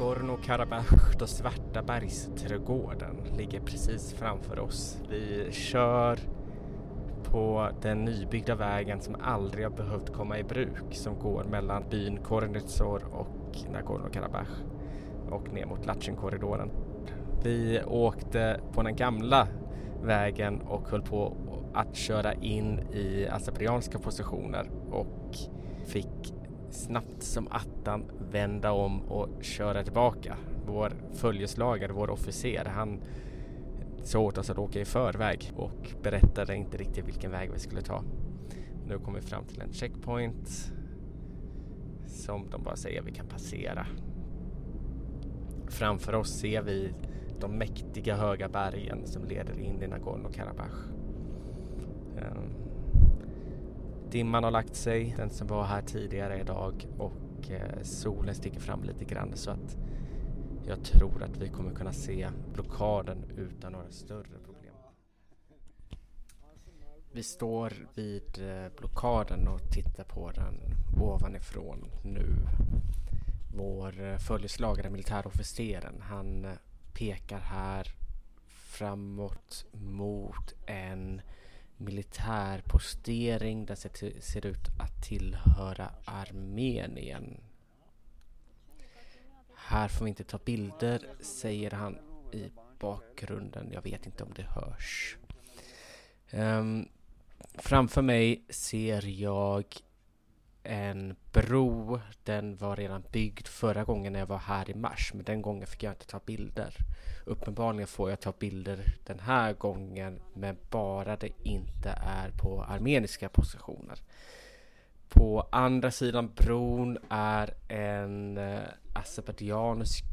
Nagorno-Karabach, då svarta bergsträdgården, ligger precis framför oss. Vi kör på den nybyggda vägen som aldrig har behövt komma i bruk som går mellan byn Kornitsor och Nagorno-Karabach och ner mot Latchinkorridoren. Vi åkte på den gamla vägen och höll på att köra in i azerbajdzjanska positioner och fick snabbt som attan vända om och köra tillbaka. Vår följeslagare, vår officer, han sa åt oss att åka i förväg och berättade inte riktigt vilken väg vi skulle ta. Nu kom vi fram till en checkpoint som de bara säger vi kan passera. Framför oss ser vi de mäktiga höga bergen som leder in i Nagorno-Karabach. Um, dimman har lagt sig, den som var här tidigare idag och eh, solen sticker fram lite grann så att jag tror att vi kommer kunna se blockaden utan några större problem. Vi står vid eh, blockaden och tittar på den ovanifrån nu. Vår eh, följeslagare, militärofficeren, han pekar här framåt mot en militärpostering. Den ser, ser ut att tillhöra Armenien. Här får vi inte ta bilder, säger han i bakgrunden. Jag vet inte om det hörs. Um, framför mig ser jag en bro. Den var redan byggd förra gången när jag var här i mars, men den gången fick jag inte ta bilder. Uppenbarligen får jag ta bilder den här gången, men bara det inte är på armeniska positioner. På andra sidan bron är en eh, azerbajdzjansk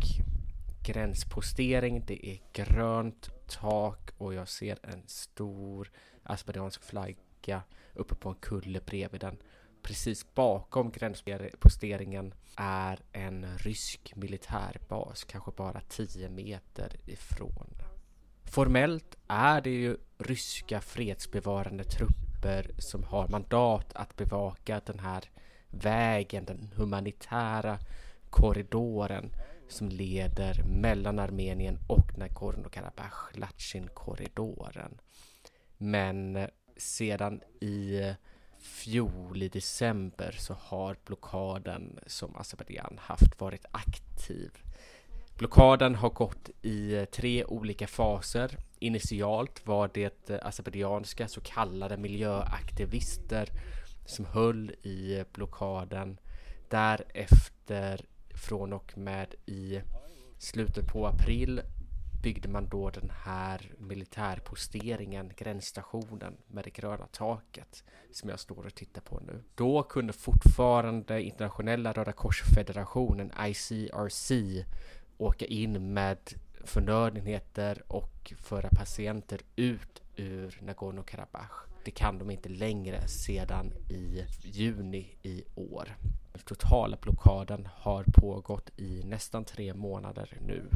gränspostering. Det är grönt tak och jag ser en stor azerbajdzjansk flagga uppe på en kulle bredvid den. Precis bakom gränsposteringen är en rysk militärbas, kanske bara 10 meter ifrån. Formellt är det ju ryska fredsbevarande trupper som har mandat att bevaka den här vägen, den humanitära korridoren som leder mellan Armenien och Nagorno-Karabach, Latchin-korridoren. Men sedan i fjol i december så har blockaden som Azerbajdzjan haft varit aktiv. Blockaden har gått i eh, tre olika faser. Initialt var det azerbajdzjanska så kallade miljöaktivister som höll i eh, blockaden. Därefter från och med i slutet på april byggde man då den här militärposteringen, gränsstationen med det gröna taket som jag står och tittar på nu. Då kunde fortfarande internationella Röda Korsfederationen, ICRC, åka in med förnödenheter och föra patienter ut ur Nagorno-Karabach. Det kan de inte längre sedan i juni i år. Den totala blockaden har pågått i nästan tre månader nu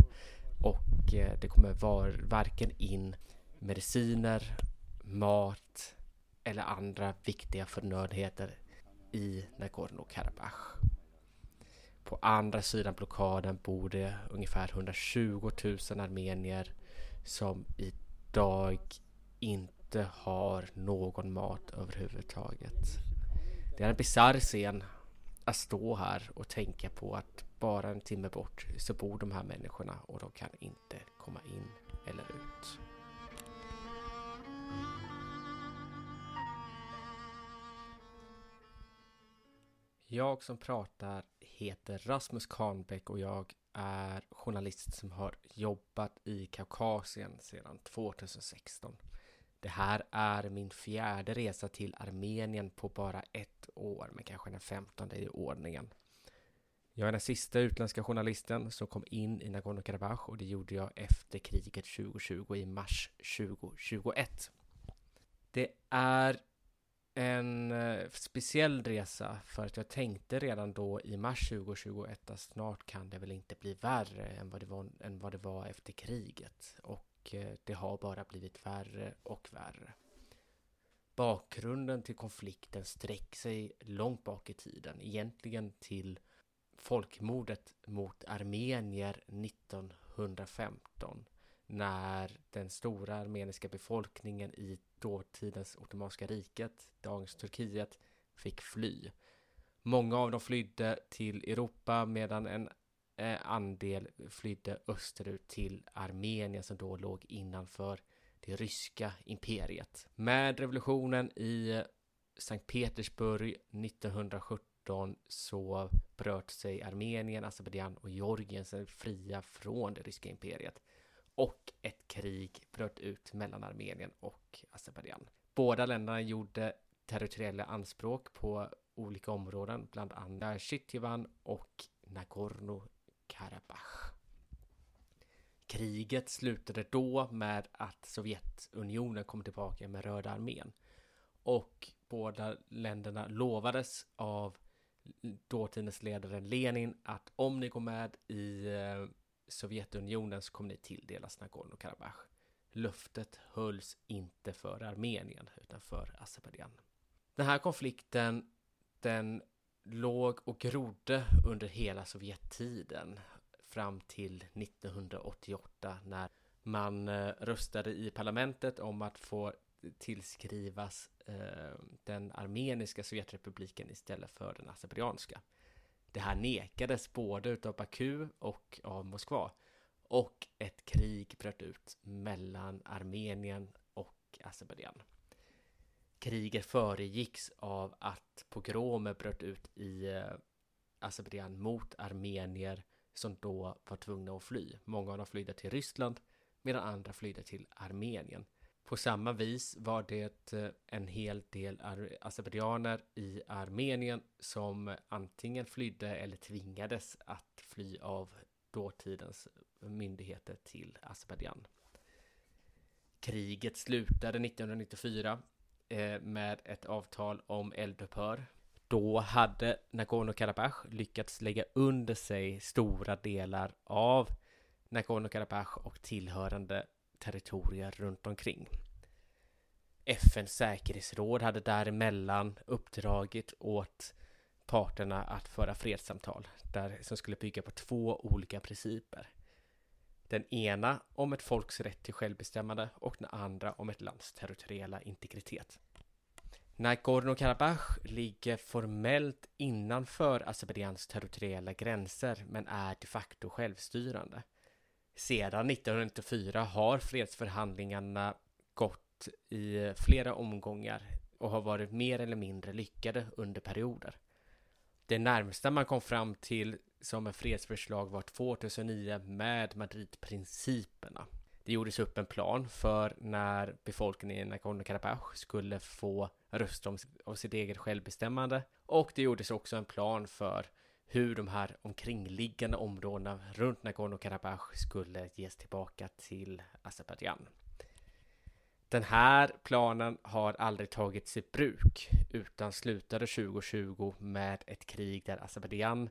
och eh, det kommer var, varken in mediciner, mat eller andra viktiga förnödenheter i Nagorno-Karabach. På andra sidan blockaden bor det ungefär 120 000 armenier som idag inte har någon mat överhuvudtaget. Det är en bisarr scen att stå här och tänka på att bara en timme bort så bor de här människorna och de kan inte komma in eller ut. Jag som pratar heter Rasmus Kahnbäck och jag är journalist som har jobbat i Kaukasien sedan 2016. Det här är min fjärde resa till Armenien på bara ett år, men kanske den femtonde i ordningen. Jag är den sista utländska journalisten som kom in i Nagorno-Karabach och det gjorde jag efter kriget 2020 i mars 2021. Det är en eh, speciell resa för att jag tänkte redan då i mars 2021 att snart kan det väl inte bli värre än vad det var, än vad det var efter kriget. Och och eh, det har bara blivit värre och värre. Bakgrunden till konflikten sträcker sig långt bak i tiden, egentligen till folkmordet mot armenier 1915 när den stora armeniska befolkningen i dåtidens Ottomanska riket, dagens Turkiet, fick fly. Många av dem flydde till Europa medan en Eh, andel flydde österut till Armenien som då låg innanför det ryska imperiet. Med revolutionen i eh, Sankt Petersburg 1917 så bröt sig Armenien, Azerbajdzjan och Georgien sig fria från det ryska imperiet. Och ett krig bröt ut mellan Armenien och Azerbajdzjan. Båda länderna gjorde territoriella anspråk på olika områden, bland annat Shitjevan och Nagorno. Nagorno-Karabach. Kriget slutade då med att Sovjetunionen kom tillbaka med Röda armén. Och båda länderna lovades av dåtidens ledare Lenin att om ni går med i eh, Sovjetunionen så kommer ni tilldelas Nagorno-Karabach. Löftet hölls inte för Armenien utan för Azerbajdzjan. Den här konflikten den låg och grodde under hela Sovjettiden fram till 1988 när man eh, röstade i parlamentet om att få tillskrivas eh, den armeniska Sovjetrepubliken istället för den azerbajdzjanska. Det här nekades både utav Baku och av Moskva. Och ett krig bröt ut mellan Armenien och Azerbajdzjan. Kriget föregicks av att pogromer bröt ut i eh, Azerbajdzjan mot armenier som då var tvungna att fly. Många av dem flydde till Ryssland medan andra flydde till Armenien. På samma vis var det eh, en hel del azerbajdzjaner i Armenien som antingen flydde eller tvingades att fly av dåtidens myndigheter till Azerbajdzjan. Kriget slutade 1994 eh, med ett avtal om eldupphör. Då hade Nagorno-Karabach lyckats lägga under sig stora delar av Nagorno-Karabach och tillhörande territorier runt omkring. FNs säkerhetsråd hade däremellan uppdragit åt parterna att föra fredssamtal där, som skulle bygga på två olika principer. Den ena om ett folks rätt till självbestämmande och den andra om ett lands territoriella integritet. Nagorno-Karabach ligger formellt innanför Azerbajdzjans territoriella gränser men är de facto självstyrande. Sedan 1994 har fredsförhandlingarna gått i flera omgångar och har varit mer eller mindre lyckade under perioder. Det närmsta man kom fram till som en fredsförslag var 2009 med Madridprinciperna. Det gjordes upp en plan för när befolkningen i Nagorno-Karabach skulle få rösta om, om sitt eget självbestämmande och det gjordes också en plan för hur de här omkringliggande områdena runt Nagorno-Karabach skulle ges tillbaka till Azerbajdzjan. Den här planen har aldrig tagits i bruk utan slutade 2020 med ett krig där Azerbajdzjan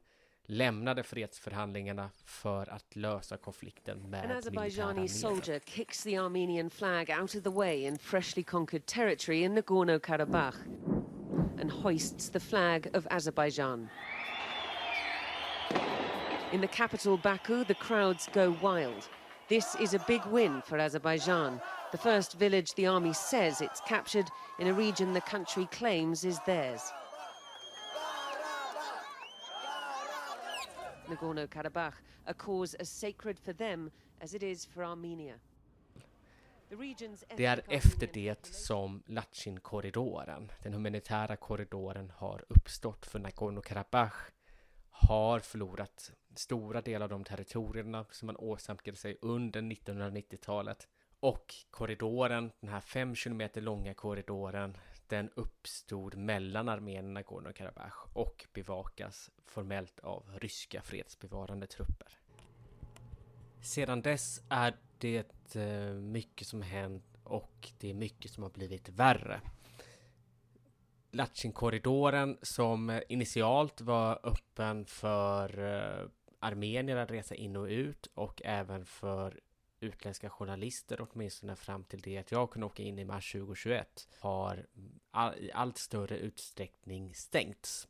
lämnade fredsförhandlingarna för att lösa konflikten med An Azerbaijani soldier kicks the Armenian flag out of the way in freshly conquered territory in Nagorno-Karabakh and hoists the flag of Azerbaijan. In the capital Baku, the crowds go wild. This is a big win for Azerbaijan, the first village the army says it's captured in a region the country claims is theirs. Nagorno-Karabakh, a cause as sacred for them as it is for Armenia. Det är efter det som Latchin-korridoren, den humanitära korridoren, har uppstått för Nagorno-Karabach har förlorat stora delar av de territorierna som man åsamkade sig under 1990-talet. Och korridoren, den här fem kilometer långa korridoren, den uppstod mellan armén Nagorno-Karabach och bevakas formellt av ryska fredsbevarande trupper. Sedan dess är det eh, mycket som hänt och det är mycket som har blivit värre. Latchinkorridoren som initialt var öppen för eh, armenier att resa in och ut och även för utländska journalister åtminstone fram till det att jag kunde åka in i mars 2021 har all, i allt större utsträckning stängts.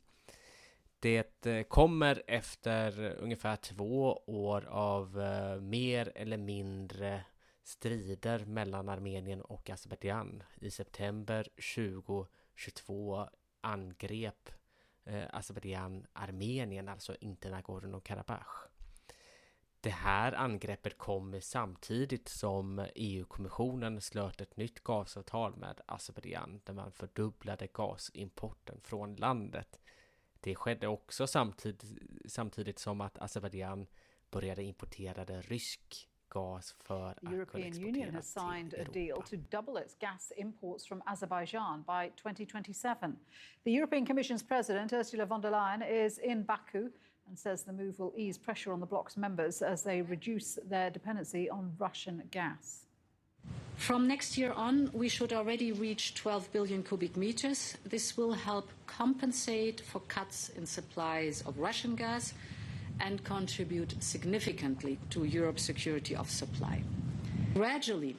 Det eh, kommer efter ungefär två år av eh, mer eller mindre strider mellan Armenien och Azerbajdzjan. I september 2022 angrep eh, Azerbajdzjan Armenien, alltså inte Nagorno-Karabach. Det här angreppet kom samtidigt som EU-kommissionen slöt ett nytt gasavtal med Azerbajdzjan där man fördubblade gasimporten från landet. Det skedde också samtidigt, samtidigt som att Azerbajdzjan började importera rysk gas för att European Union has signed a deal to double its gas imports from Azerbaijan by 2027. The European Commission's president Ursula von der Leyen is in Baku and says the move will ease pressure on the bloc's members as they reduce their dependency on Russian gas. From next year on, we should already reach 12 billion cubic meters. This will help compensate for cuts in supplies of Russian gas and contribute significantly to Europe's security of supply. Gradually,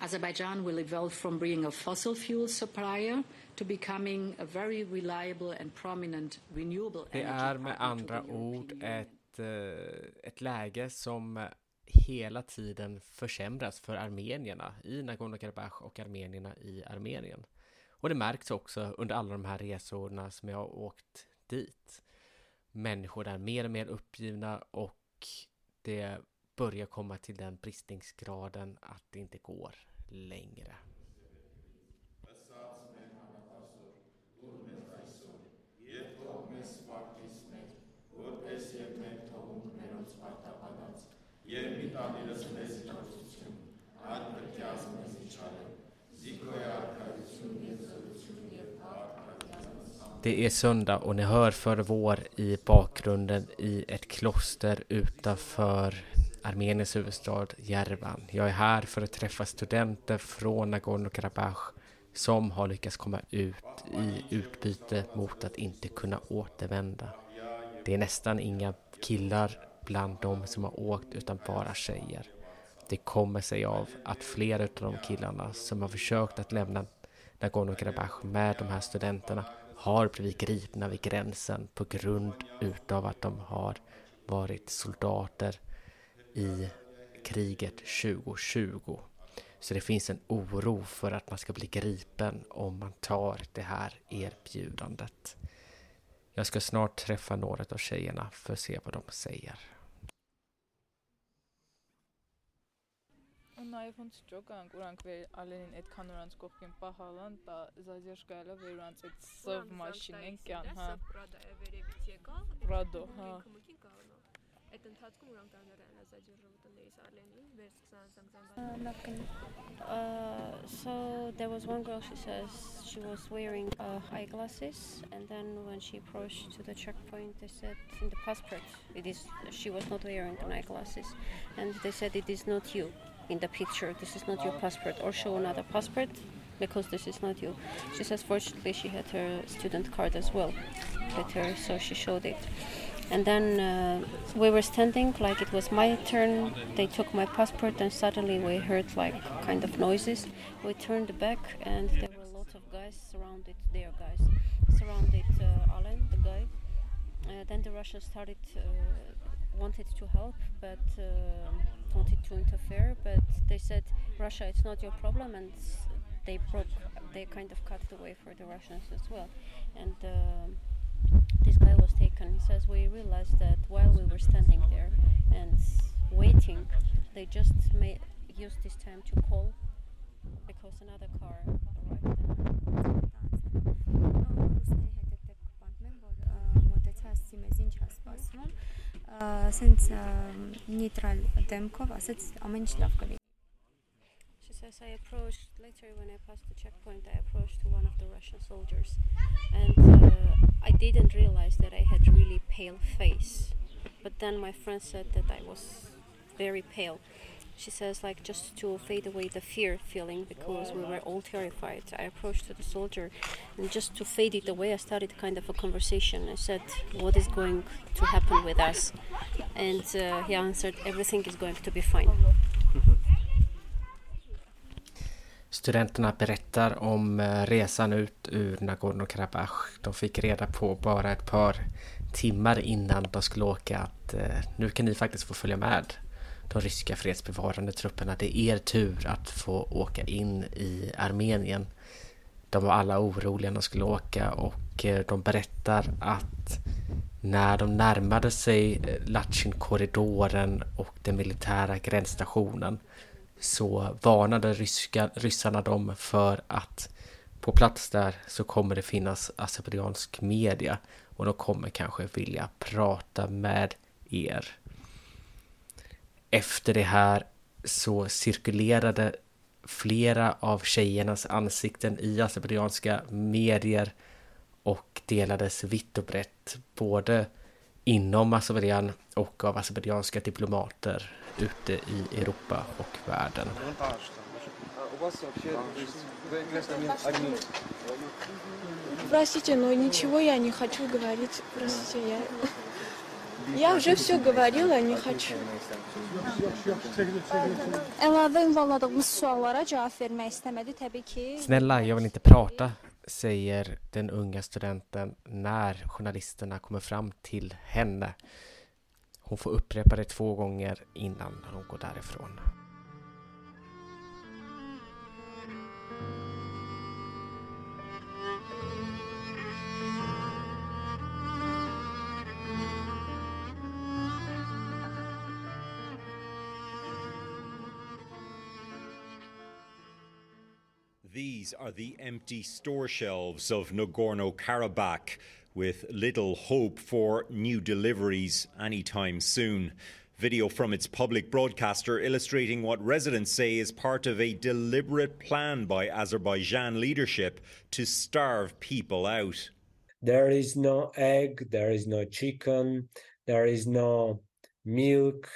Azerbaijan will evolve from being a fossil fuel supplier to becoming a very reliable and prominent renewable Det energy är med andra ord ett, eh, ett läge som hela tiden försämras för armenierna i Nagorno-Karabach och armenierna i Armenien. Och det märks också under alla de här resorna som jag har åkt dit. Människor är mer och mer uppgivna och det börjar komma till den bristningsgraden att det inte går längre. Det är söndag och ni hör för vår i bakgrunden i ett kloster utanför Armeniens huvudstad Jerevan. Jag är här för att träffa studenter från Nagorno-Karabach som har lyckats komma ut i utbyte mot att inte kunna återvända. Det är nästan inga killar bland dem som har åkt utan bara tjejer. Det kommer sig av att flera av de killarna som har försökt att lämna Nagorno-Karabach med de här studenterna har blivit gripna vid gränsen på grund utav att de har varit soldater i kriget 2020. Så det finns en oro för att man ska bli gripen om man tar det här erbjudandet. Jag ska snart träffa några av tjejerna för att se vad de säger. Նաև ոնց ճոկան կուրանք վեր ալենին այդքան որանց կողքին պահալան տա զազերշկայլա վերանց այդ սով մաշինեն կյան հա Պրադա վերևից եկավ, Պրադո, հա։ քմուկին կաղնո։ Այդ ընթացքում ուրանք տաներան ազաջրվտներից ալենին վեր սկսան զանգզանգան։ Uh, so there was one girl. She says she was wearing uh, eyeglasses, and then when she approached to the checkpoint, they said in the passport it is she was not wearing an eyeglasses, and they said it is not you in the picture. This is not your passport, or show another passport because this is not you. She says fortunately she had her student card as well with her, so she showed it. And then uh, we were standing like it was my turn. They took my passport, and suddenly we heard like kind of noises. We turned back, and there were a lot of guys surrounded. Their guys surrounded uh, Alan, the guy. Uh, then the Russians started uh, wanted to help, but uh, wanted to interfere. But they said, "Russia, it's not your problem," and they broke. They kind of cut the way for the Russians as well, and. um this guy was taken. He says we realized that while we were standing there and waiting, they just made used this time to call because another car arrived. sunt neutral Demkov, atât oameni și Lavkovi. She says, I approached, later when I passed the checkpoint, I approached one of the Russian soldiers and uh, I didn't realize that I had really pale face. But then my friend said that I was very pale. She says like just to fade away the fear feeling because we were all terrified. I approached the soldier, and just to fade it away, I started kind of a conversation. I said, "What is going to happen with us?" And uh, he answered, "Everything is going to be fine." Mm-hmm. Studenterna berättar om eh, resan ut ur Nagorno-Karabach. De fick reda på bara ett par timmar innan de skulle åka att eh, nu kan ni faktiskt få följa med de ryska fredsbevarande trupperna. Det är er tur att få åka in i Armenien. De var alla oroliga när de skulle åka och eh, de berättar att när de närmade sig eh, Latchin-korridoren och den militära gränsstationen så varnade ryska, ryssarna dem för att på plats där så kommer det finnas azerbajdzjansk media och de kommer kanske vilja prata med er Efter det här så cirkulerade flera av tjejernas ansikten i azerbajdzjanska medier och delades vitt och brett både inom Azerbajdzjan och av azerbajdzjanska diplomater ute i Europa och världen. Простите, но ничего я не хочу говорить. Простите, я... Я уже все говорила, не хочу. Əlavə ünvanladığımız suallara cavab vermək istəmədi təbii ki. Snälla, jag vill inte prata, säger den unga studenten när journalisterna kommer fram till henne. Hon får upprepa det två gånger innan hon går därifrån. These are the empty store shelves of Nagorno Karabakh, with little hope for new deliveries anytime soon. Video from its public broadcaster illustrating what residents say is part of a deliberate plan by Azerbaijan leadership to starve people out. There is no egg, there is no chicken, there is no milk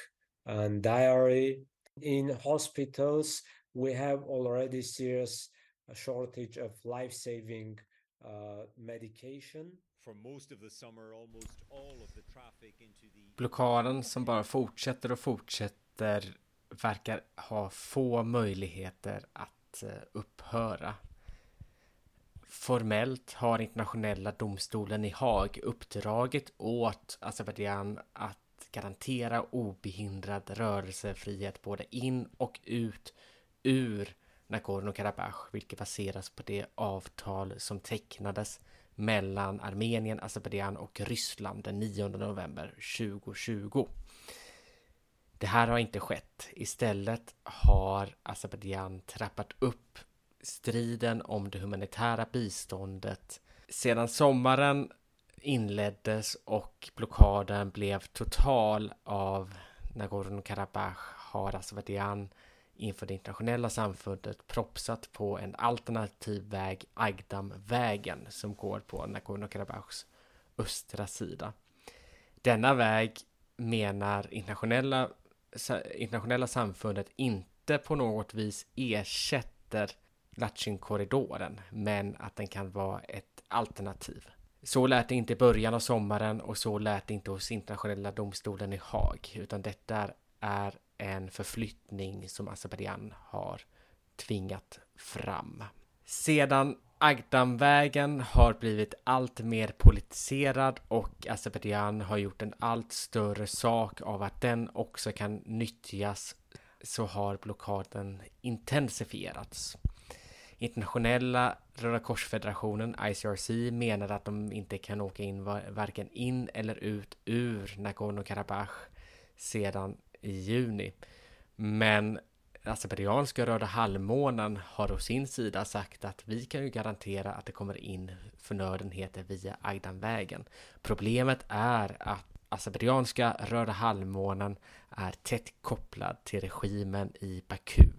and dairy. In hospitals, we have already serious a shortage of life-saving uh, medication. For most of the summer, almost all of the traffic into the Blockaden som bara fortsätter och fortsätter verkar ha få möjligheter att eh, upphöra. Formellt har internationella domstolen i Haag uppdragit åt Azerbajdzjan att garantera obehindrad rörelsefrihet både in och ut ur Nagorno-Karabach, vilket baseras på det avtal som tecknades mellan Armenien, Azerbajdzjan och Ryssland den 9 november 2020. Det här har inte skett. Istället har Azerbajdzjan trappat upp striden om det humanitära biståndet. Sedan sommaren inleddes och blockaden blev total av Nagorno-Karabach har Azerbajdzjan inför det internationella samfundet propsat på en alternativ väg, Agdamvägen, som går på Nagorno-Karabachs östra sida. Denna väg menar internationella, internationella samfundet inte på något vis ersätter Latchinkorridoren, men att den kan vara ett alternativ. Så lät det inte i början av sommaren och så lät det inte hos internationella domstolen i Haag, utan detta är en förflyttning som Azerbajdzjan har tvingat fram. Sedan Agdamvägen har blivit allt mer politiserad och Azerbajdzjan har gjort en allt större sak av att den också kan nyttjas så har blockaden intensifierats. Internationella Röda Korsfederationen, ICRC, menar att de inte kan åka in varken in eller ut ur Nagorno-Karabach sedan i juni. Men Azerbajdzjanska Röda halvmånen har å sin sida sagt att vi kan ju garantera att det kommer in förnödenheter via Agdanvägen. Problemet är att Azerbajdzjanska Röda halvmånen är tätt kopplad till regimen i Baku.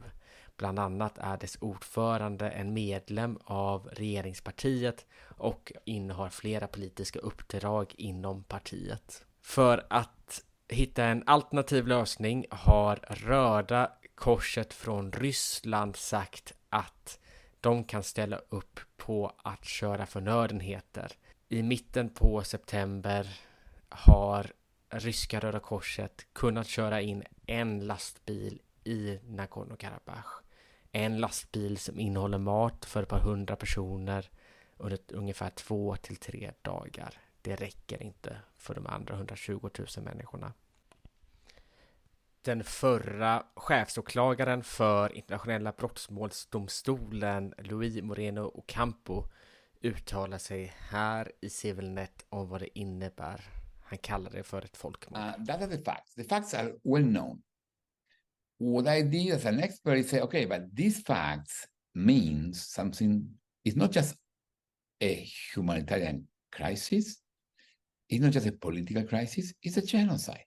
Bland annat är dess ordförande en medlem av regeringspartiet och innehar flera politiska uppdrag inom partiet. För att hitta en alternativ lösning har Röda Korset från Ryssland sagt att de kan ställa upp på att köra förnödenheter. I mitten på september har ryska Röda Korset kunnat köra in en lastbil i Nagorno-Karabach. En lastbil som innehåller mat för ett par hundra personer under ungefär två till tre dagar det räcker inte för de andra 120 000 människorna. Den förra chefsåklagaren för internationella brottmålsdomstolen, Louis Moreno Ocampo, uttalar sig här i Civilnet om vad det innebär. Han kallar det för ett folkmord. Uh, that are the facts. The facts are well known. What I did as an expert is say, okay, but these facts means something. It's not just a humanitarian crisis. It's not just a political crisis. It's a genocide.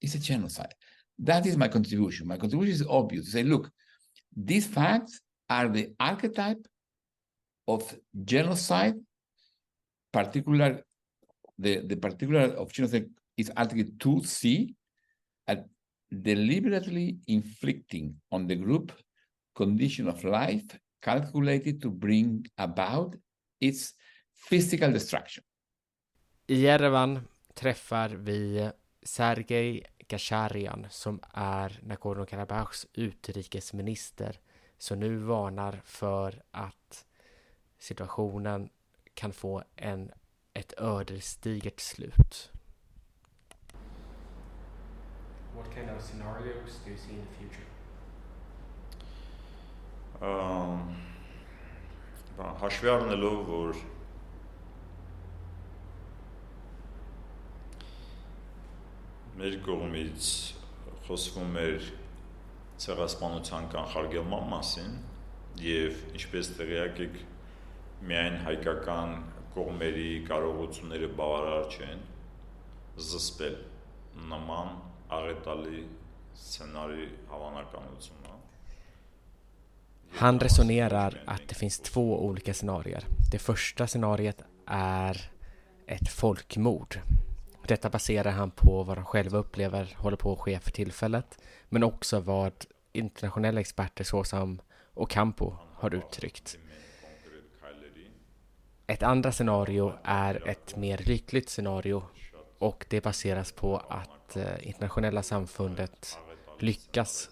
It's a genocide. That is my contribution. My contribution is obvious. To say, look, these facts are the archetype of genocide, particular the, the particular of genocide is Article 2C, at deliberately inflicting on the group condition of life calculated to bring about its physical destruction. I Jerevan träffar vi Sergej Gasharian som är Nagorno-Karabachs utrikesminister. som nu varnar för att situationen kan få en, ett ödesdigert slut. What kind of scenarios do you see in the future? Um, haschvärne luvor մեր կողմից խոսվում էր ցեղասպանության կանխարգելման մասին եւ ինչպես տեղյակ եք միայն հայկական կողմերի կարողությունները բավարար չեն զսպել նման աղետալի սցենարի հավանականությունը Han resonerar att det finns två olika scenarier. Det första scenariet är ett folkmord. Detta baserar han på vad de själva upplever håller på att ske för tillfället, men också vad internationella experter såsom Ocampo har uttryckt. Ett andra scenario är ett mer lyckligt scenario och det baseras på att eh, internationella samfundet lyckas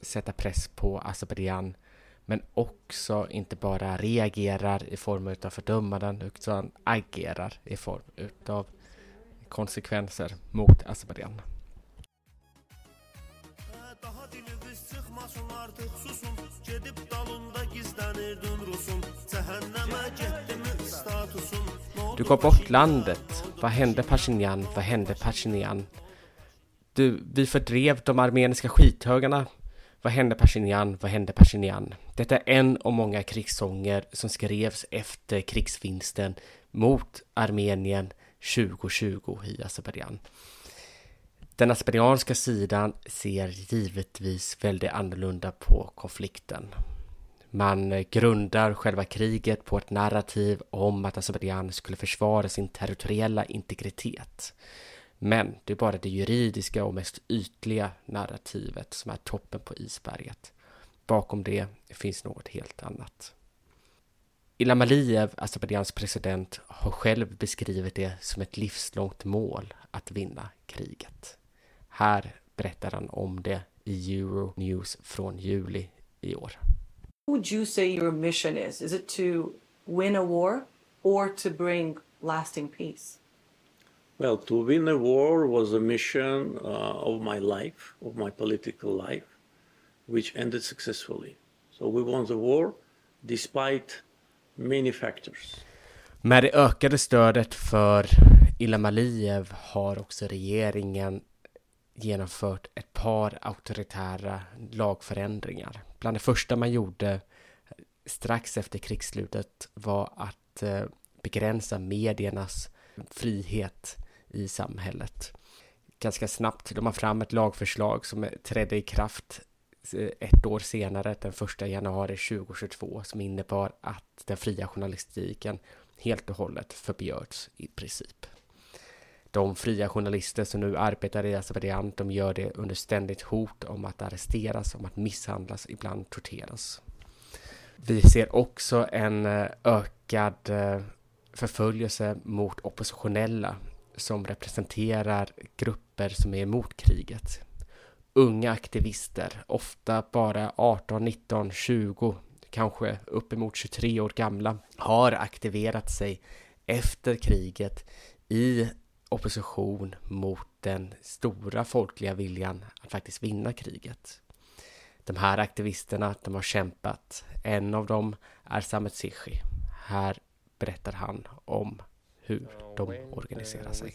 sätta press på Azerbajdzjan men också inte bara reagerar i form av fördömanden utan agerar i form av konsekvenser mot Azerbajdzjan. Du gav bort landet. Vad hände Pashinyan? Vad hände Pashinyan? Du, vi fördrev de armeniska skithögarna vad hände Pashinyan? Vad hände Pashinyan? Detta är en av många krigssånger som skrevs efter krigsvinsten mot Armenien 2020 i Azerbajdzjan. Den azerbajdzjanska sidan ser givetvis väldigt annorlunda på konflikten. Man grundar själva kriget på ett narrativ om att Azerbajdzjan skulle försvara sin territoriella integritet. Men det är bara det juridiska och mest ytliga narrativet som är toppen på isberget. Bakom det finns något helt annat. Ilham Aliyev, Azerbajdzjans president, har själv beskrivit det som ett livslångt mål att vinna kriget. Här berättar han om det i Euronews från juli i år. What would you say your mission is? Is it to win a war or to bring lasting peace? Well, to win a war was a mission uh, of my life, of my political life, which ended successfully. So we won the war despite many factors. Med det ökade stödet för Ilham Aliyev har också regeringen genomfört ett par auktoritära lagförändringar. Bland det första man gjorde strax efter krigsslutet var att eh, begränsa mediernas frihet i samhället. Ganska snabbt la man fram ett lagförslag som trädde i kraft Eh, ett år senare, den 1 januari 2022, som innebar att den fria journalistiken helt och hållet förbjöds i princip. De fria journalister som nu arbetar i Azerbajdzjan, de gör det under ständigt hot om att arresteras, om att misshandlas, ibland torteras. Vi ser också en eh, ökad eh, förföljelse mot oppositionella som representerar grupper som är emot kriget. Unga aktivister, ofta bara 18, 19, 20, kanske uppemot 23 år gamla, har aktiverat sig efter kriget i opposition mot den stora folkliga viljan att faktiskt vinna kriget. De här aktivisterna, de har kämpat. En av dem är Samet Sishi. Här berättar han om hur de organiserar sig.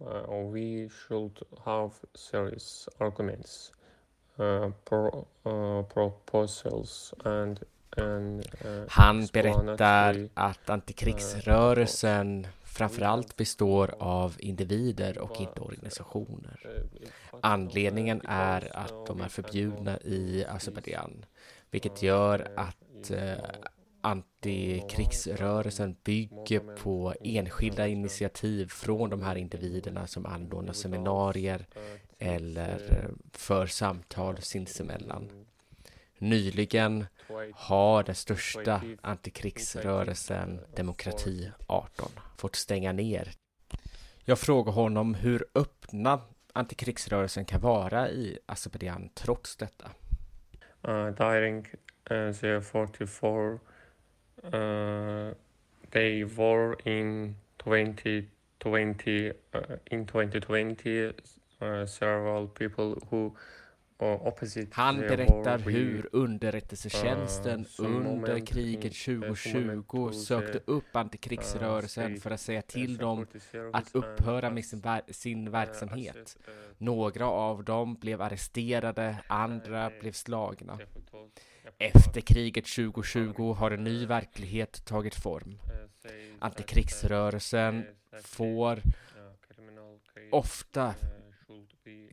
Uh, we should have serious arguments, uh, pro, uh, proposals and Han berättar att antikrigsrörelsen framförallt består av individer och inte organisationer. Anledningen är att de är förbjudna i Azerbajdzjan, vilket gör att antikrigsrörelsen bygger på enskilda initiativ från de här individerna som anordnar seminarier eller eh, för samtal sinsemellan. Nyligen har den största antikrigsrörelsen Demokrati 18 fått stänga ner. Jag frågar honom hur öppna antikrigsrörelsen kan vara i Azerbajdzjan trots detta. Uh, during uh, the 44 they were in 2020 uh, in 2020 uh, several people who han berättar hur underrättelsetjänsten under kriget 2020 sökte upp antikrigsrörelsen för att säga till dem att upphöra med sin, ver sin verksamhet. Några av dem blev arresterade, andra blev slagna. Efter kriget 2020 har en ny verklighet tagit form. Antikrigsrörelsen får ofta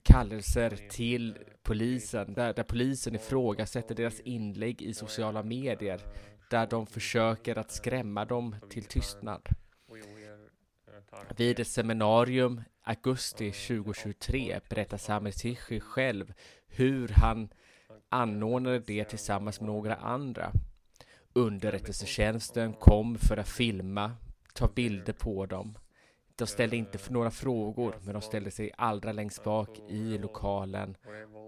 kallelser till polisen där, där polisen ifrågasätter deras inlägg i sociala medier där de försöker att skrämma dem till tystnad. Vid ett seminarium augusti 2023 berättar Samir Tichy själv hur han anordnade det tillsammans med några andra. Underrättelsetjänsten kom för att filma, ta bilder på dem. De ställde inte för några frågor, men de ställde sig allra längst bak i lokalen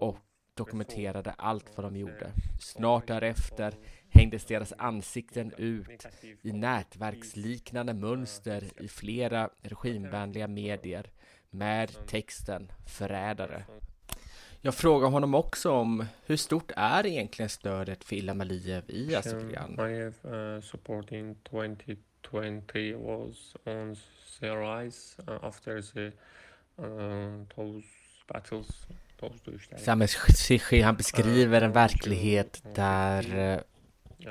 och dokumenterade allt vad de gjorde. Snart därefter hängdes deras ansikten ut i nätverksliknande mönster i flera regimvänliga medier med texten förrädare. Jag frågar honom också om hur stort är egentligen stödet för Ilham Aliyev i Azerbajdzjan? Uh, support in 2020 was on the rise uh, after the uh, those battles han beskriver en verklighet där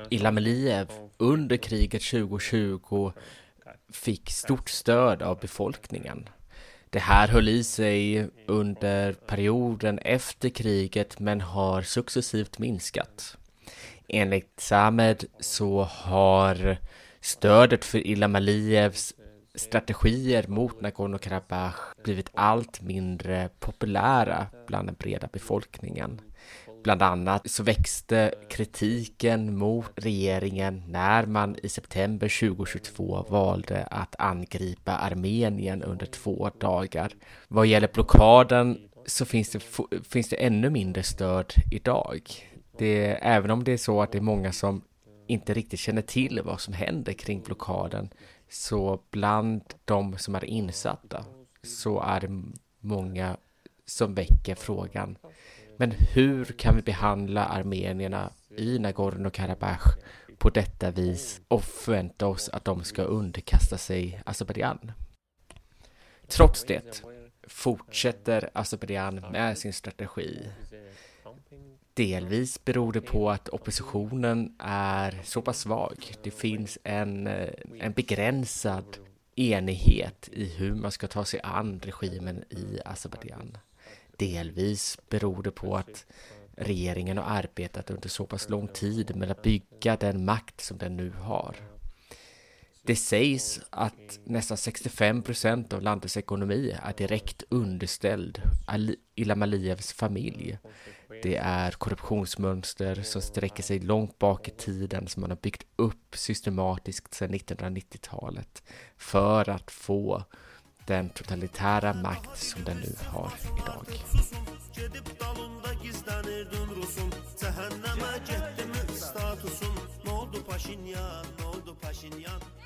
Ilham Aliyev under kriget 2020 fick stort stöd av befolkningen. Det här höll i sig under perioden efter kriget men har successivt minskat. Enligt Samed så har stödet för Ilham Alijevs strategier mot Nagorno-Karabach blivit allt mindre populära bland den breda befolkningen. Bland annat så växte kritiken mot regeringen när man i september 2022 valde att angripa Armenien under två dagar. Vad gäller blockaden så finns det, finns det ännu mindre stöd idag. Det, även om det är så att det är många som inte riktigt känner till vad som händer kring blockaden så bland de som är insatta så är det många som väcker frågan men hur kan vi behandla armenierna i Nagorno-Karabach på detta vis och förvänta oss att de ska underkasta sig Azerbajdzjan? Trots det fortsätter Azerbajdzjan med sin strategi. Delvis beror det på att oppositionen är så pass svag. Det finns en, eh, en begränsad enighet i hur man ska ta sig an regimen i Azerbajdzjan. Delvis beror det på att regeringen har arbetat under så pass lång tid med att bygga den makt som den nu har. Det sägs att nästan 65 procent av landets ekonomi är direkt underställd Ilham Aliyevs familj. Det är korruptionsmönster som sträcker sig långt bak i tiden som man har byggt upp systematiskt sedan 1990-talet för att få den totalitära makt som den nu har idag.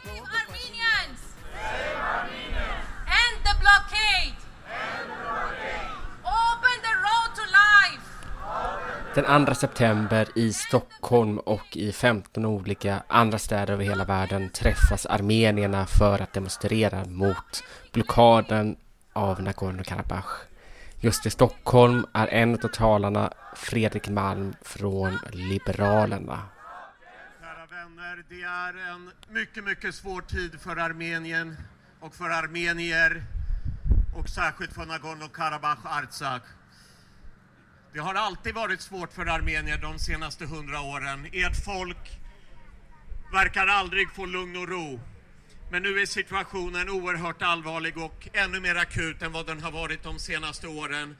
Save Armenians! Save Armenians! End the blockade! End the blockade! Den 2 september i Stockholm och i 15 olika andra städer över hela världen träffas armenierna för att demonstrera mot blockaden av Nagorno-Karabach. Just i Stockholm är en av talarna Fredrik Malm från Liberalerna. Kära vänner, det är en mycket, mycket svår tid för Armenien och för armenier och särskilt för Nagorno-Karabach och Artsakh. Det har alltid varit svårt för armenier de senaste hundra åren. Ert folk verkar aldrig få lugn och ro. Men nu är situationen oerhört allvarlig och ännu mer akut än vad den har varit de senaste åren.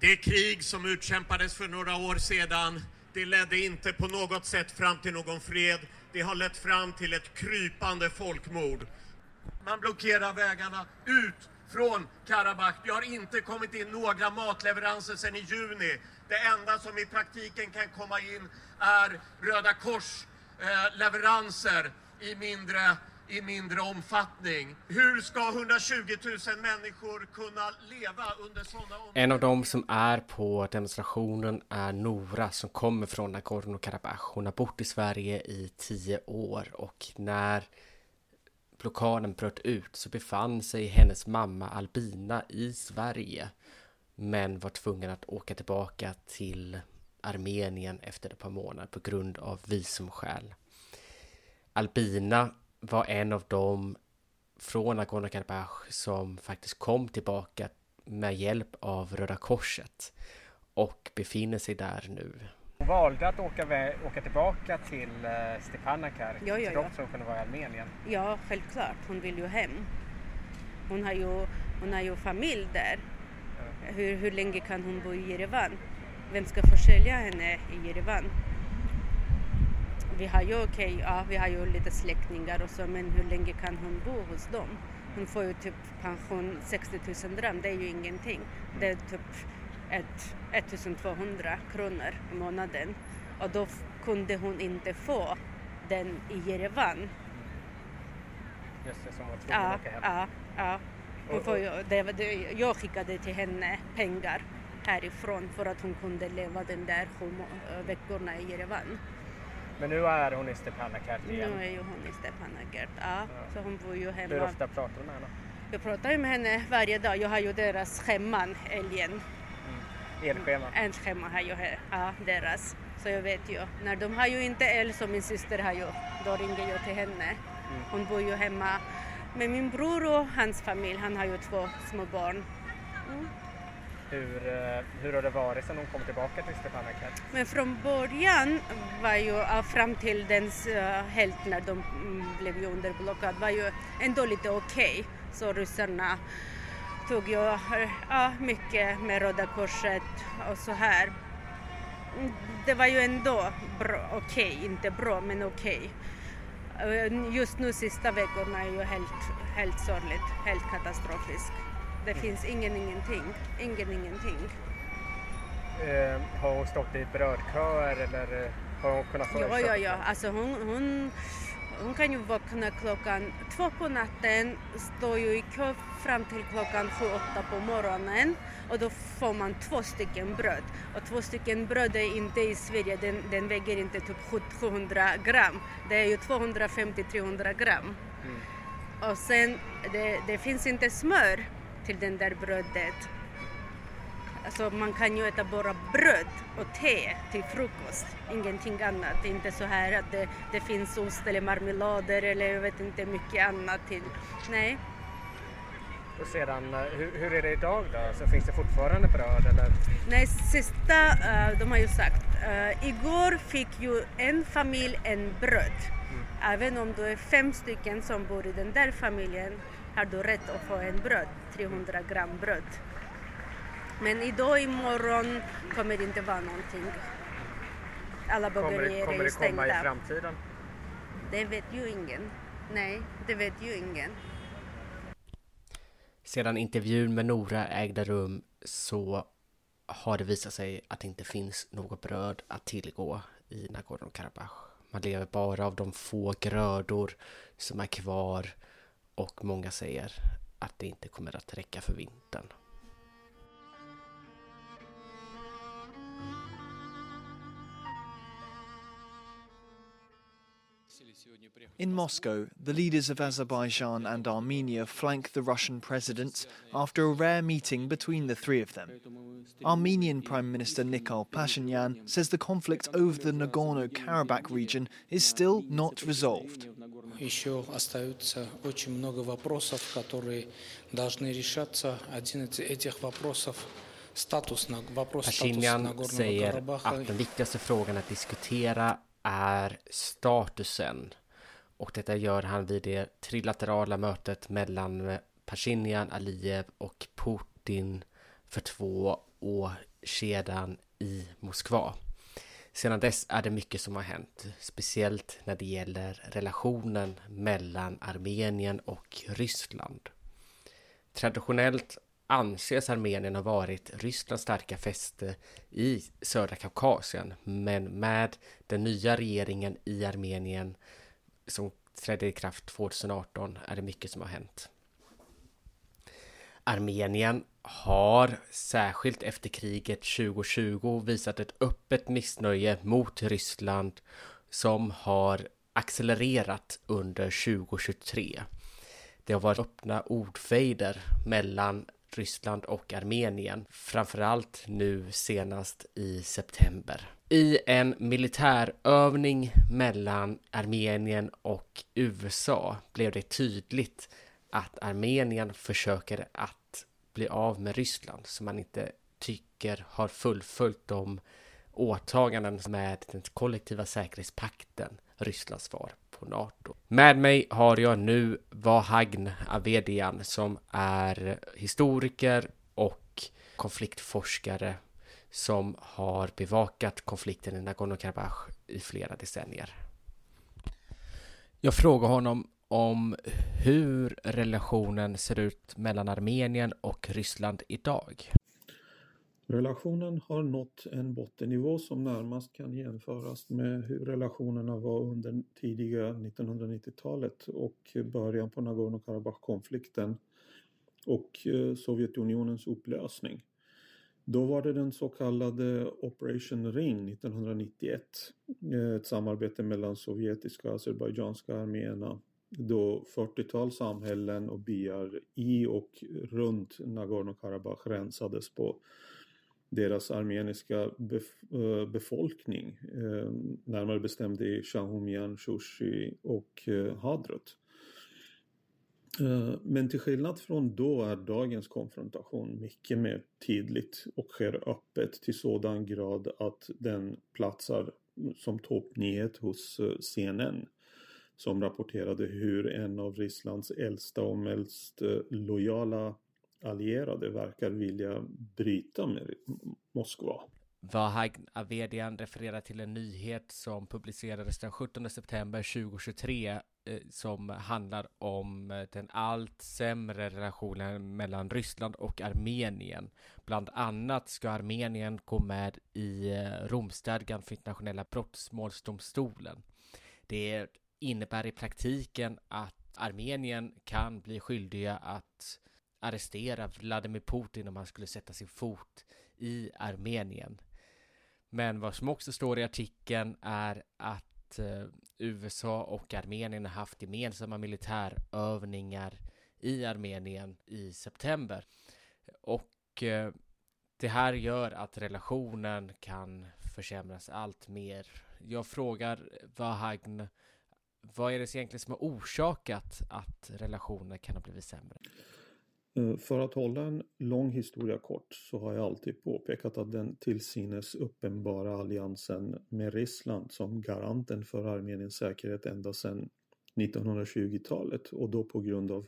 Det krig som utkämpades för några år sedan, det ledde inte på något sätt fram till någon fred. Det har lett fram till ett krypande folkmord. Man blockerar vägarna ut från Karabach. Det har inte kommit in några matleveranser sedan i juni. Det enda som i praktiken kan komma in är Röda Kors eh, leveranser i mindre, i mindre omfattning. Hur ska 120 000 människor kunna leva under sådana omständigheter? En av dem som är på demonstrationen är Nora som kommer från Nagorno-Karabach. Hon har bott i Sverige i tio år och när blockaden bröt ut så befann sig hennes mamma Albina i Sverige men var tvungen att åka tillbaka till Armenien efter ett par månader på grund av visumskäl. Albina var en av dem från Nagorno-Karabach som faktiskt kom tillbaka med hjälp av Röda Korset och befinner sig där nu. Hon valde att åka, åka tillbaka till uh, Stepanakert ja, ja, trots att hon kunde vara i Armenien. Ja, självklart. Hon vill ju hem. Hon har ju, hon har ju familj där. Ja. Hur, hur länge kan hon bo i Jerevan? Vem ska försälja henne i Jerevan? Vi har ju okay, ja, vi har ju lite släktingar och så, men hur länge kan hon bo hos dem? Hon får ju typ pension 60 000 dram, det är ju ingenting. Det är typ ett, 1200 kronor i månaden och då kunde hon inte få den i Jerevan. Just det, som var tvungen ja, att åka hem. Ja, ja. Hon får ju, det, det, jag skickade till henne pengar härifrån för att hon kunde leva den där sju veckorna i Jerevan. Men nu är hon i Stepanakert igen? Nu är ju hon i Stepanakert, ja. ja. Så hon bor ju hemma. Hur ofta pratar du med henne? Jag pratar ju med henne varje dag. Jag har ju deras scheman, älgen. Elschema? Elschema har jag, ja, deras. Så jag vet ju. När de har ju inte el som min syster har ju, då ringer jag till henne. Mm. Hon bor ju hemma med min bror och hans familj. Han har ju två små barn. Mm. Hur, eh, hur har det varit sedan hon kom tillbaka till Stepanakert? Men från början var ju fram till den uh, helt när de mm, blev ju under blockad var ju ändå lite okej. Okay. Så ryssarna tog jag ja, mycket med Röda Korset och så här. Det var ju ändå okej, okay. inte bra men okej. Okay. Just nu sista veckorna är ju helt, helt sorgligt, helt katastrofiskt. Det mm. finns ingen ingenting, ingen ingenting. Eh, har hon stått i brödköer eller eh, har hon kunnat få Ja, ja, ja, alltså hon, hon hon kan ju vakna klockan två på natten, stå ju i kö fram till klockan sju, åtta på morgonen och då får man två stycken bröd. Och två stycken bröd är inte i Sverige, den, den väger inte typ 700 gram. Det är ju 250-300 gram. Mm. Och sen, det, det finns inte smör till den där brödet. Alltså man kan ju äta bara bröd och te till frukost, ingenting annat. Inte så här att det, det finns ost eller marmelader eller jag vet inte mycket annat till. Nej. Och sedan, eh, hur, hur är det idag då? Så finns det fortfarande bröd eller? Nej, sista, uh, de har ju sagt, uh, igår fick ju en familj en bröd. Mm. Även om du är fem stycken som bor i den där familjen har du rätt att få en bröd, 300 gram bröd. Men idag imorgon kommer det inte vara någonting. Alla bagerier är stängda. Kommer det komma i framtiden? Det vet ju ingen. Nej, det vet ju ingen. Sedan intervjun med Nora ägde rum så har det visat sig att det inte finns något bröd att tillgå i Nagorno-Karabach. Man lever bara av de få grödor som är kvar och många säger att det inte kommer att räcka för vintern. In Moscow, the leaders of Azerbaijan and Armenia flank the Russian president after a rare meeting between the three of them. Armenian Prime Minister Nikol Pashinyan says the conflict over the Nagorno Karabakh region is still not resolved. Еще остается очень много вопросов, которые должны решаться. Один из этих вопросов статус, вопрос статуса Pashinyan Нагорного säger Карабаха. att den viktigaste frågan att diskutera är statusen. Och detta gör han vid det trilaterala mötet mellan eh, Pashinyan, Aliyev och Putin för två år sedan i Moskva. Sedan dess är det mycket som har hänt, speciellt när det gäller relationen mellan Armenien och Ryssland. Traditionellt anses Armenien ha varit Rysslands starka fäste i södra Kaukasien, men med den nya regeringen i Armenien som trädde i kraft 2018 är det mycket som har hänt. Armenien har särskilt efter kriget 2020 visat ett öppet missnöje mot Ryssland som har accelererat under 2023. Det har varit öppna ordfejder mellan Ryssland och Armenien, framförallt nu senast i september. I en militärövning mellan Armenien och USA blev det tydligt att Armenien försöker att bli av med Ryssland som man inte tycker har fullföljt de åtaganden med den kollektiva säkerhetspakten Rysslands svar på NATO. Med mig har jag nu Vahagn Avedian som är historiker och konfliktforskare som har bevakat konflikten i Nagorno-Karabach i flera decennier. Jag frågar honom om hur relationen ser ut mellan Armenien och Ryssland idag. Relationen har nått en bottennivå som närmast kan jämföras med hur relationerna var under tidiga 1990-talet och början på Nagorno-Karabach-konflikten och eh, Sovjetunionens upplösning. Då var det den så kallade Operation Ring 1991, eh, ett samarbete mellan sovjetiska och azerbajdzjanska arméerna då 40-tal samhällen och byar i och runt Nagorno-Karabach rensades på deras armeniska bef eh, befolkning, eh, närmare bestämt i Shahumian, Shushi och eh, Hadrut. Eh, men till skillnad från då är dagens konfrontation mycket mer tydligt och sker öppet till sådan grad att den platsar som toppnyhet hos eh, CNN som rapporterade hur en av Rysslands äldsta och mest lojala allierade verkar vilja bryta med Moskva. Vahagn Avedian refererar till en nyhet som publicerades den 17 september 2023 eh, som handlar om eh, den allt sämre relationen mellan Ryssland och Armenien. Bland annat ska Armenien gå med i eh, Romstadgan för internationella brottmålsdomstolen. Det innebär i praktiken att Armenien kan bli skyldiga att arrestera Vladimir Putin om han skulle sätta sin fot i Armenien. Men vad som också står i artikeln är att eh, USA och Armenien har haft gemensamma militärövningar i Armenien i september. Och eh, det här gör att relationen kan försämras allt mer. Jag frågar Vahagn, vad är det egentligen som har orsakat att relationen kan ha blivit sämre? Eh, för att hålla en lång historia kort så har jag alltid påpekat att den till synes uppenbara alliansen med Ryssland som garanten för Armeniens säkerhet ända sedan 1920-talet och då på grund av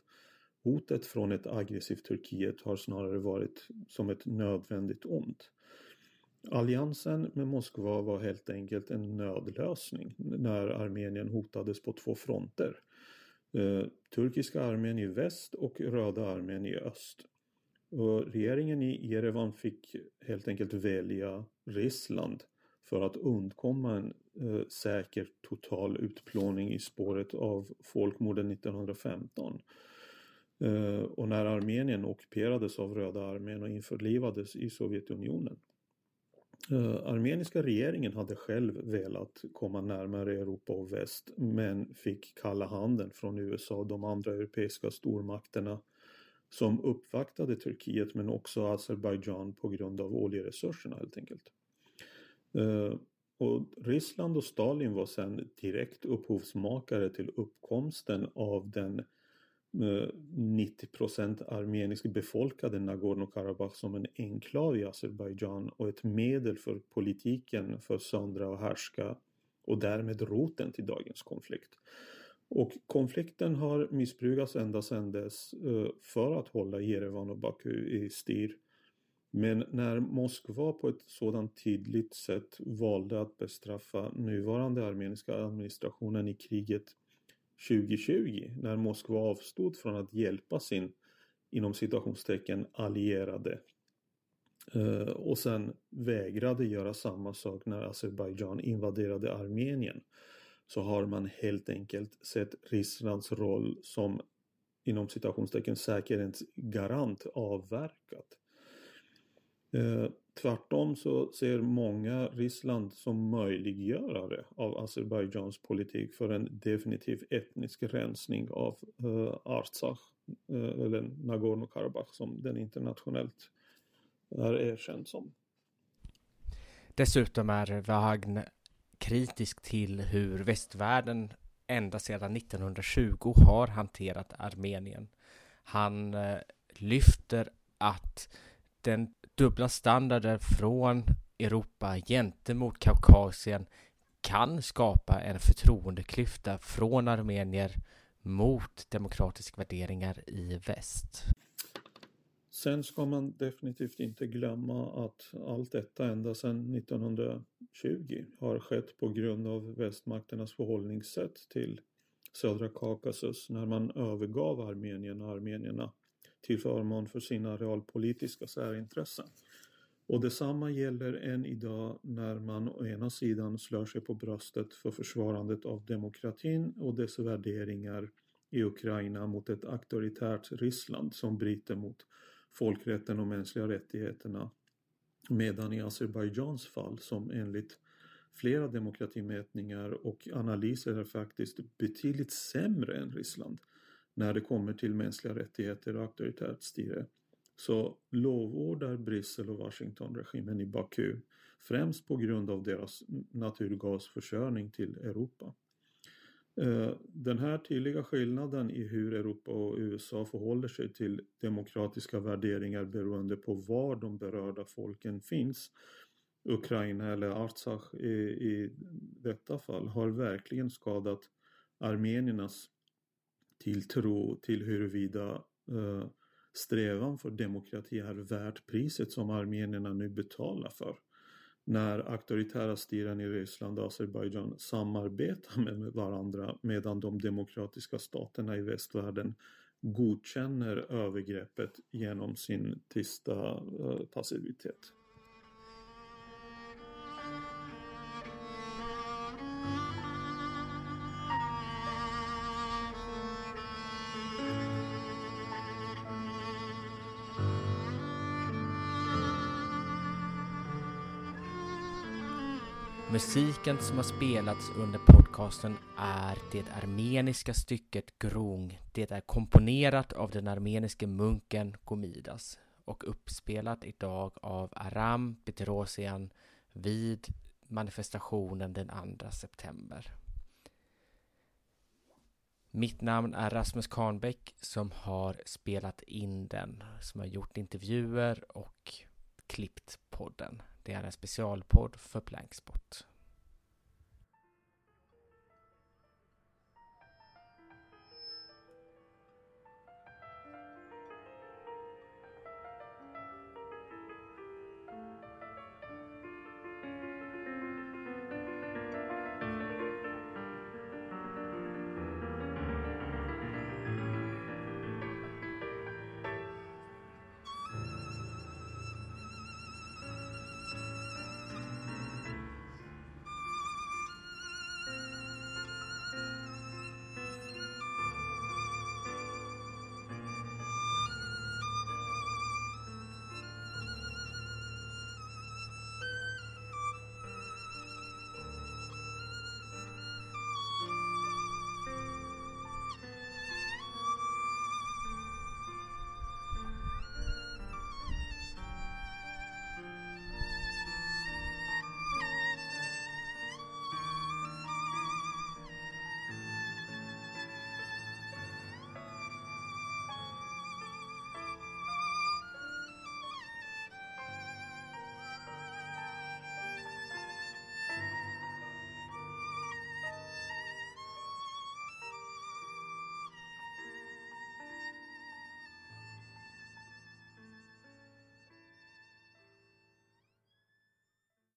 hotet från ett aggressivt Turkiet har snarare varit som ett nödvändigt ont. Alliansen med Moskva var helt enkelt en nödlösning när Armenien hotades på två fronter. Eh, turkiska armén i väst och Röda armén i öst. Och regeringen i Jerevan fick helt enkelt välja Ryssland för att undkomma en eh, säker total utplåning i spåret av folkmorden 1915. Eh, och när Armenien ockuperades av Röda armén och införlivades i Sovjetunionen Eh, armeniska regeringen hade själv velat komma närmare Europa och väst men fick kalla handen från USA och de andra europeiska stormakterna som uppvaktade Turkiet men också Azerbajdzjan på grund av oljeresurserna helt enkelt. Eh, och Ryssland och Stalin var sedan direkt upphovsmakare till uppkomsten av den Eh, 90% armenisk befolkade Nagorno-Karabach som en enklav i Azerbajdzjan och ett medel för politiken för söndra och härska och därmed roten till dagens konflikt. Och konflikten har missbrukats ända sedan dess eh, för att hålla Jerevan och Baku i styr. Men när Moskva på ett sådant tydligt sätt valde att bestraffa nuvarande armeniska administrationen i kriget 2020 när Moskva avstod från att hjälpa sin inom citationstecken allierade eh, och sen vägrade göra samma sak när Azerbajdzjan invaderade Armenien så har man helt enkelt sett Rysslands roll som inom citationstecken säkerhetsgarant avverkat. Eh, tvärtom så ser många Ryssland som möjliggörare av Azerbajdzjans politik för en definitiv etnisk rensning av eh, Artsach eh, eller Nagorno-Karabach som den internationellt är erkänd som. Dessutom är Wagn kritisk till hur västvärlden ända sedan 1920 har hanterat Armenien. Han eh, lyfter att den dubbla standarden från Europa gentemot Kaukasien kan skapa en förtroendeklyfta från armenier mot demokratiska värderingar i väst. Sen ska man definitivt inte glömma att allt detta ända sedan 1920 har skett på grund av västmakternas förhållningssätt till södra Kaukasus när man övergav Armenien och armenierna till förmån för sina realpolitiska särintressen. Och detsamma gäller än idag när man å ena sidan slår sig på bröstet för försvarandet av demokratin och dess värderingar i Ukraina mot ett auktoritärt Ryssland som bryter mot folkrätten och mänskliga rättigheterna. Medan i Azerbajdzjans fall som enligt flera demokratimätningar och analyser är faktiskt betydligt sämre än Ryssland när det kommer till mänskliga rättigheter och auktoritärt styre så lovordar Bryssel och Washington regimen i Baku främst på grund av deras naturgasförsörjning till Europa. Eh, den här tydliga skillnaden i hur Europa och USA förhåller sig till demokratiska värderingar beroende på var de berörda folken finns, Ukraina eller Artsach i, i detta fall, har verkligen skadat armeniernas tilltro till huruvida eh, strävan för demokrati är värt priset som armenierna nu betalar för. När auktoritära styren i Ryssland och Azerbajdzjan samarbetar med varandra medan de demokratiska staterna i västvärlden godkänner övergreppet genom sin tysta eh, passivitet. Musiken som har spelats under podcasten är det armeniska stycket Grung. Det är komponerat av den armeniske munken Gomidas och uppspelat idag av Aram Petrosian vid manifestationen den 2 september. Mitt namn är Rasmus Kahnbäck som har spelat in den, som har gjort intervjuer och klippt podden. Det är en specialpodd för Blankspot.